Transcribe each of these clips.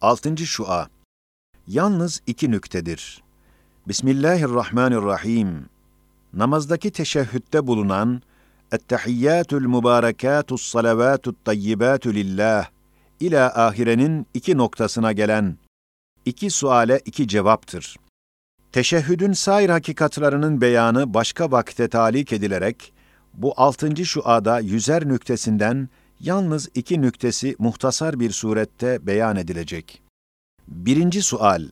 Altıncı şua. Yalnız iki nüktedir. Bismillahirrahmanirrahim. Namazdaki teşehhütte bulunan Ettehiyyatül mübarekâtus salavatut tayyibâtu lillah ila ahirenin iki noktasına gelen iki suale iki cevaptır. Teşehhüdün sair hakikatlarının beyanı başka vakte talik edilerek, bu altıncı şuada yüzer nüktesinden yalnız iki nüktesi muhtasar bir surette beyan edilecek. Birinci sual,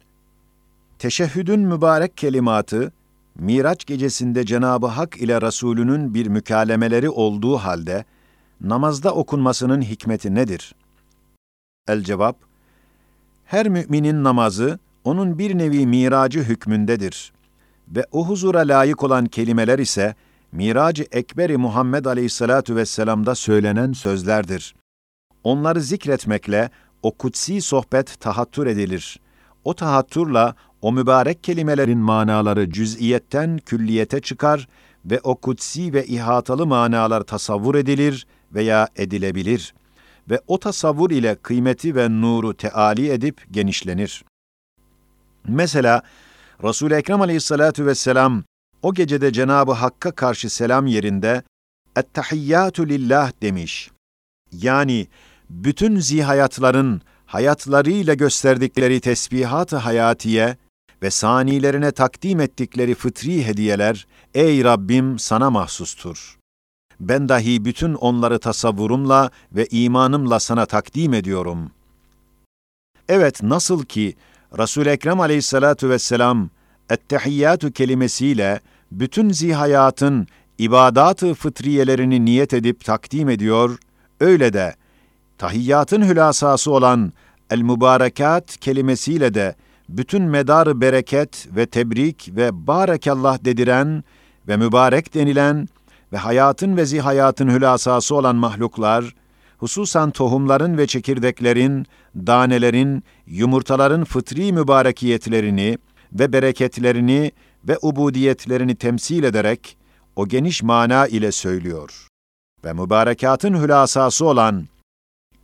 teşehhüdün mübarek kelimatı, Miraç gecesinde Cenabı Hak ile Resulünün bir mükalemeleri olduğu halde, namazda okunmasının hikmeti nedir? El cevap, her müminin namazı, onun bir nevi miracı hükmündedir. Ve o huzura layık olan kelimeler ise, Miracı Ekberi Muhammed Aleyhisselatu Vesselam'da söylenen sözlerdir. Onları zikretmekle o kutsi sohbet tahattür edilir. O tahattürla o mübarek kelimelerin manaları cüz'iyetten külliyete çıkar ve o kutsi ve ihatalı manalar tasavvur edilir veya edilebilir ve o tasavvur ile kıymeti ve nuru teali edip genişlenir. Mesela Resul-i Ekrem aleyhissalatu vesselam o gecede Cenabı Hakk'a karşı selam yerinde "Ettehiyyatü lillah" demiş. Yani bütün zihayatların hayatlarıyla gösterdikleri tesbihat-ı hayatiye ve sanilerine takdim ettikleri fıtri hediyeler, ey Rabbim sana mahsustur. Ben dahi bütün onları tasavvurumla ve imanımla sana takdim ediyorum. Evet, nasıl ki Resul-i Ekrem aleyhissalatu vesselam, ettehiyyatü kelimesiyle bütün zihayatın ibadat-ı fıtriyelerini niyet edip takdim ediyor, öyle de tahiyyatın hülasası olan el-mübarekat kelimesiyle de bütün medar bereket ve tebrik ve barekallah dediren ve mübarek denilen ve hayatın ve zihayatın hülasası olan mahluklar, hususan tohumların ve çekirdeklerin, danelerin, yumurtaların fıtri mübarekiyetlerini ve bereketlerini ve ubudiyetlerini temsil ederek o geniş mana ile söylüyor. Ve mübarekatın hülasası olan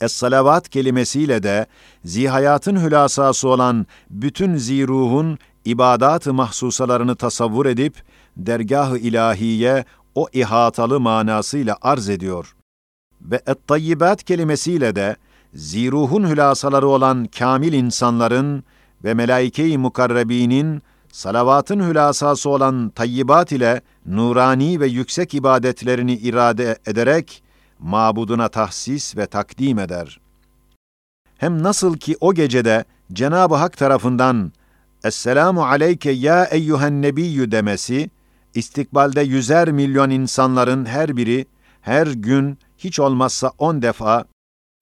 Es-salavat kelimesiyle de zihayatın hülasası olan bütün ziruhun ibadat-ı mahsusalarını tasavvur edip dergah-ı ilahiye o ihatalı manasıyla arz ediyor. Ve et-tayyibat kelimesiyle de ziruhun hülasaları olan kamil insanların ve melaike-i mukarrebinin salavatın hülasası olan tayyibat ile nurani ve yüksek ibadetlerini irade ederek mabuduna tahsis ve takdim eder. Hem nasıl ki o gecede Cenab-ı Hak tarafından Esselamu aleyke ya eyyühen nebiyyü demesi, istikbalde yüzer milyon insanların her biri, her gün hiç olmazsa on defa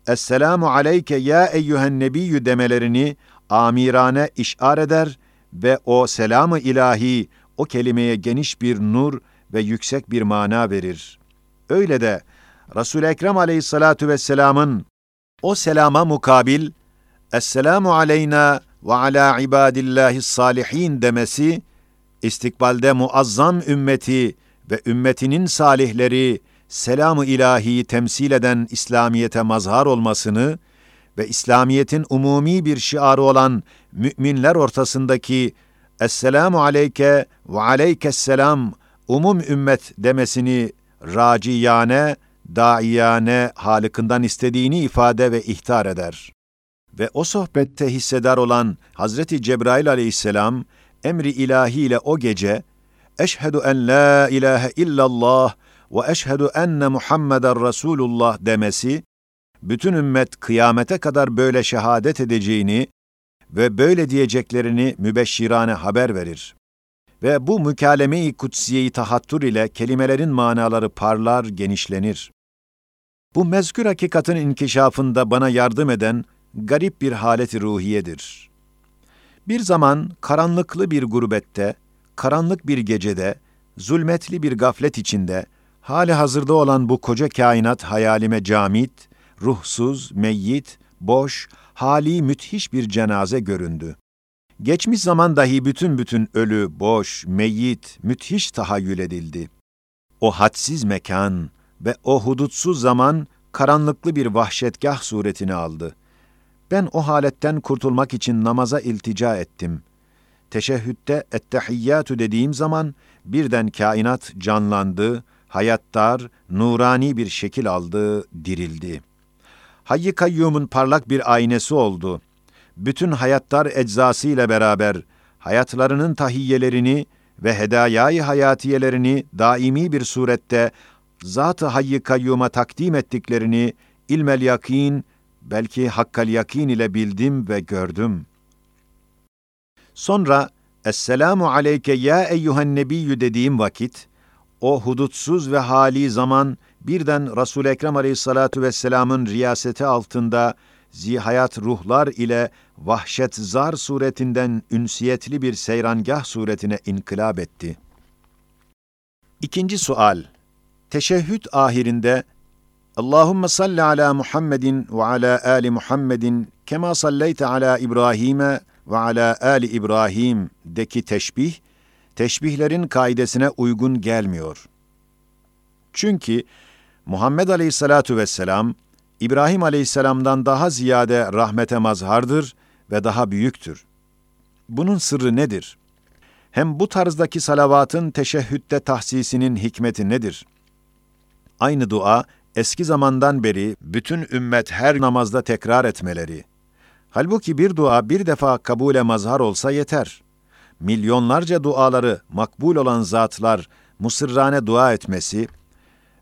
Esselamu aleyke ya eyyühen nebiyyü demelerini amirane işar eder ve o selamı ilahi o kelimeye geniş bir nur ve yüksek bir mana verir. Öyle de Resul-i Ekrem aleyhissalatu vesselamın o selama mukabil Esselamu aleyna ve ala ibadillahi salihin demesi, istikbalde muazzam ümmeti ve ümmetinin salihleri selamı ilahiyi temsil eden İslamiyete mazhar olmasını ve İslamiyetin umumi bir şiarı olan müminler ortasındaki Esselamu aleyke ve aleykesselam umum ümmet demesini raciyane, daiyane halikından istediğini ifade ve ihtar eder. Ve o sohbette hissedar olan Hazreti Cebrail aleyhisselam, emri ilahi ile o gece, Eşhedü en la ilahe illallah ve eşhedü enne Muhammeden Resulullah demesi, bütün ümmet kıyamete kadar böyle şehadet edeceğini ve böyle diyeceklerini mübeşşirane haber verir. Ve bu mükaleme-i kutsiyeyi tahattür ile kelimelerin manaları parlar, genişlenir. Bu mezkür hakikatin inkişafında bana yardım eden garip bir haleti ruhiyedir. Bir zaman karanlıklı bir gurbette, karanlık bir gecede, zulmetli bir gaflet içinde, hali hazırda olan bu koca kainat hayalime camit, ruhsuz, meyyit, boş, hali müthiş bir cenaze göründü. Geçmiş zaman dahi bütün bütün ölü, boş, meyyit, müthiş tahayyül edildi. O hadsiz mekan, ve o hudutsuz zaman karanlıklı bir vahşetgah suretini aldı. Ben o haletten kurtulmak için namaza iltica ettim. Teşehhütte ettehiyyatü dediğim zaman birden kainat canlandı, hayattar, nurani bir şekil aldı, dirildi. Hayy Kayyum'un parlak bir aynesi oldu. Bütün hayattar eczası ile beraber hayatlarının tahiyyelerini ve hedayayı hayatiyelerini daimi bir surette Zat-ı Hayy Kayyum'a takdim ettiklerini ilmel yakin, belki hakkal yakin ile bildim ve gördüm. Sonra Esselamu aleyke ya eyyühen nebiyyü dediğim vakit, o hudutsuz ve hali zaman birden resul Ekrem Aleyhissalatu vesselam'ın riyaseti altında zihayat ruhlar ile vahşet zar suretinden ünsiyetli bir seyrangah suretine inkılap etti. İkinci sual. Teşehhüd ahirinde Allahumme salli ala Muhammedin ve ala ali Muhammedin kema salleyte ala İbrahim'e ve ala ali İbrahim deki teşbih, teşbihlerin kaidesine uygun gelmiyor. Çünkü Muhammed Aleyhisselatu Vesselam, İbrahim Aleyhisselam'dan daha ziyade rahmete mazhardır ve daha büyüktür. Bunun sırrı nedir? Hem bu tarzdaki salavatın teşehhütte tahsisinin hikmeti nedir? Aynı dua, eski zamandan beri bütün ümmet her namazda tekrar etmeleri. Halbuki bir dua bir defa kabule mazhar olsa yeter. Milyonlarca duaları makbul olan zatlar musırrane dua etmesi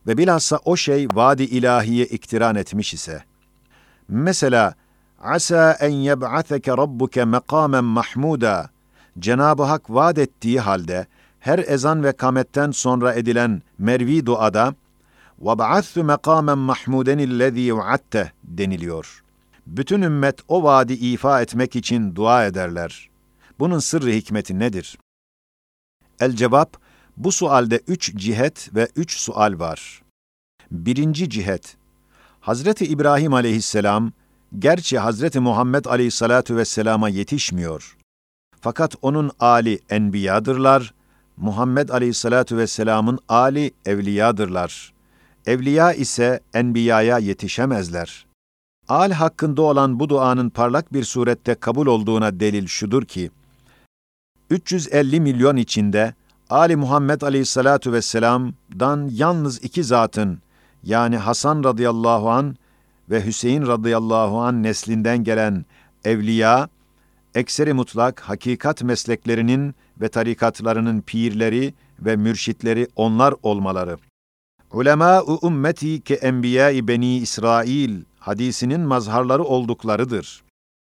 ve bilhassa o şey vadi ilahiye iktiran etmiş ise. Mesela Asa en yeb'ateke rabbuke mekamen mahmuda Cenab-ı Hak vaat ettiği halde her ezan ve kametten sonra edilen mervi duada وَبَعَثْتُ مَقَامًا مَحْمُودًا الَّذ۪ي وَعَدْتَ deniliyor. Bütün ümmet o vaadi ifa etmek için dua ederler. Bunun sırrı hikmeti nedir? El cevap, bu sualde üç cihet ve üç sual var. Birinci cihet, Hazreti İbrahim aleyhisselam, gerçi Hazreti Muhammed aleyhissalatu vesselama yetişmiyor. Fakat onun ali enbiyadırlar, Muhammed aleyhissalatu vesselamın ali evliyadırlar. Evliya ise enbiyaya yetişemezler. Al hakkında olan bu duanın parlak bir surette kabul olduğuna delil şudur ki, 350 milyon içinde Ali Muhammed Aleyhissalatu vesselam'dan yalnız iki zatın yani Hasan radıyallahu an ve Hüseyin radıyallahu an neslinden gelen evliya, ekseri mutlak hakikat mesleklerinin ve tarikatlarının pirleri ve mürşitleri onlar olmaları. Ulema-u ümmeti ke enbiya-i beni İsrail hadisinin mazharları olduklarıdır.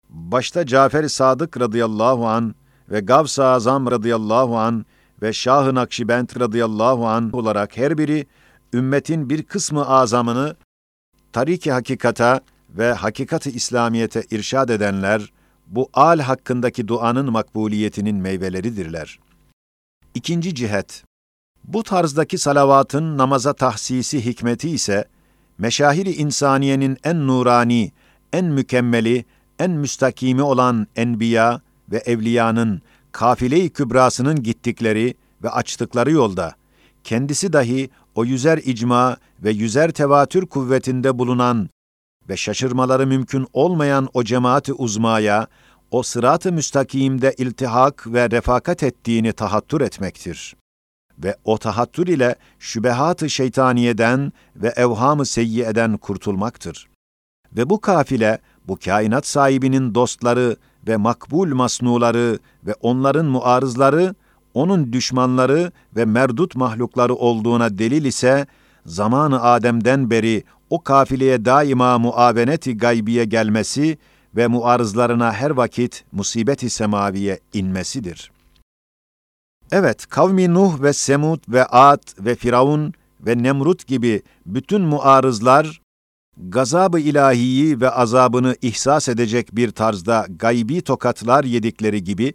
Başta Cafer-i Sadık radıyallahu an ve Gavs-ı Azam radıyallahu an ve Şah-ı Nakşibend radıyallahu an olarak her biri ümmetin bir kısmı azamını tariki hakikata ve hakikati İslamiyete irşad edenler bu al hakkındaki duanın makbuliyetinin meyveleridirler. İkinci cihet bu tarzdaki salavatın namaza tahsisi hikmeti ise, meşahiri insaniyenin en nurani, en mükemmeli, en müstakimi olan enbiya ve evliyanın kafile-i kübrasının gittikleri ve açtıkları yolda, kendisi dahi o yüzer icma ve yüzer tevatür kuvvetinde bulunan ve şaşırmaları mümkün olmayan o cemaati uzmaya, o sırat-ı müstakimde iltihak ve refakat ettiğini tahattür etmektir ve o tahattür ile şübehat-ı şeytaniyeden ve evham-ı seyyiyeden kurtulmaktır. Ve bu kafile, bu kainat sahibinin dostları ve makbul masnuları ve onların muarızları, onun düşmanları ve merdut mahlukları olduğuna delil ise, zamanı Adem'den beri o kafileye daima muaveneti gaybiye gelmesi ve muarızlarına her vakit musibeti semaviye inmesidir.'' Evet, kavmi Nuh ve Semud ve Ad ve Firavun ve Nemrut gibi bütün muarızlar, gazabı ilahiyi ve azabını ihsas edecek bir tarzda gaybi tokatlar yedikleri gibi,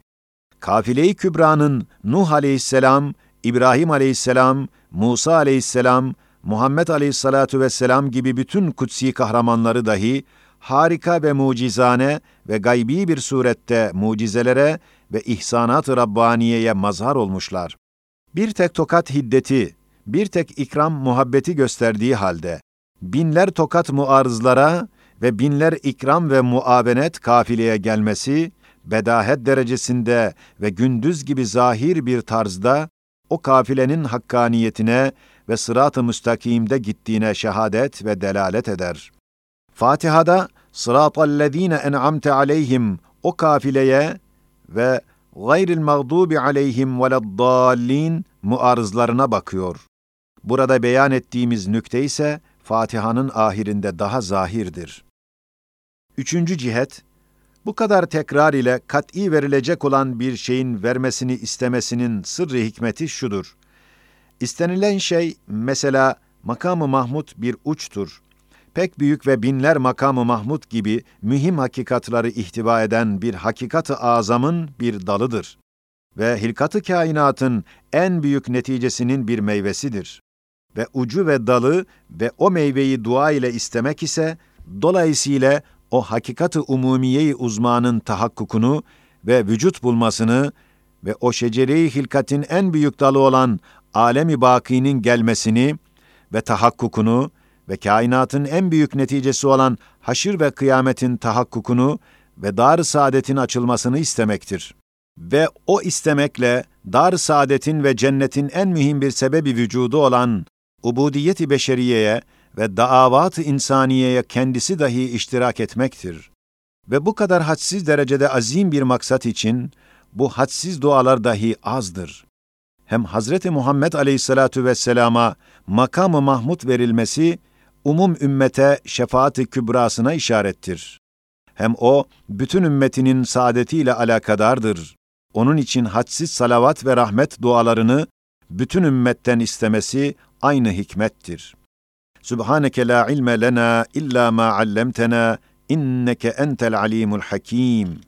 kafile-i kübranın Nuh aleyhisselam, İbrahim aleyhisselam, Musa aleyhisselam, Muhammed aleyhissalatu vesselam gibi bütün kutsi kahramanları dahi harika ve mucizane ve gaybi bir surette mucizelere ve ihsanat-ı Rabbaniye'ye mazhar olmuşlar. Bir tek tokat hiddeti, bir tek ikram muhabbeti gösterdiği halde, binler tokat muarızlara ve binler ikram ve muavenet kafileye gelmesi, bedahet derecesinde ve gündüz gibi zahir bir tarzda o kafilenin hakkaniyetine ve sırat-ı müstakimde gittiğine şehadet ve delalet eder. Fatiha'da sıratallezine en'amte aleyhim o kafileye ve gayril mağdubi aleyhim veleddallin muarızlarına bakıyor. Burada beyan ettiğimiz nükte ise Fatiha'nın ahirinde daha zahirdir. Üçüncü cihet, bu kadar tekrar ile kat'i verilecek olan bir şeyin vermesini istemesinin sırrı hikmeti şudur. İstenilen şey mesela makamı Mahmud bir uçtur. Pek büyük ve binler makamı Mahmud gibi mühim hakikatları ihtiva eden bir hakikat-ı azamın bir dalıdır. Ve hilkat-ı kainatın en büyük neticesinin bir meyvesidir. Ve ucu ve dalı ve o meyveyi dua ile istemek ise, dolayısıyla o hakikat-ı umumiye-i uzmanın tahakkukunu ve vücut bulmasını ve o şecere-i hilkatin en büyük dalı olan alemi bakinin gelmesini ve tahakkukunu ve kainatın en büyük neticesi olan haşir ve kıyametin tahakkukunu ve dar saadetin açılmasını istemektir. Ve o istemekle dar saadetin ve cennetin en mühim bir sebebi vücudu olan ubudiyeti beşeriyeye ve daavat-ı insaniyeye kendisi dahi iştirak etmektir. Ve bu kadar hadsiz derecede azim bir maksat için bu hadsiz dualar dahi azdır. Hem Hazreti Muhammed Aleyhisselatu vesselama makamı Mahmud verilmesi umum ümmete şefaat-i kübrasına işarettir. Hem o bütün ümmetinin saadetiyle alakadardır. Onun için hadsiz salavat ve rahmet dualarını bütün ümmetten istemesi aynı hikmettir. Subhaneke la ilme lena illa ma allamtena inneke entel alimul hakim.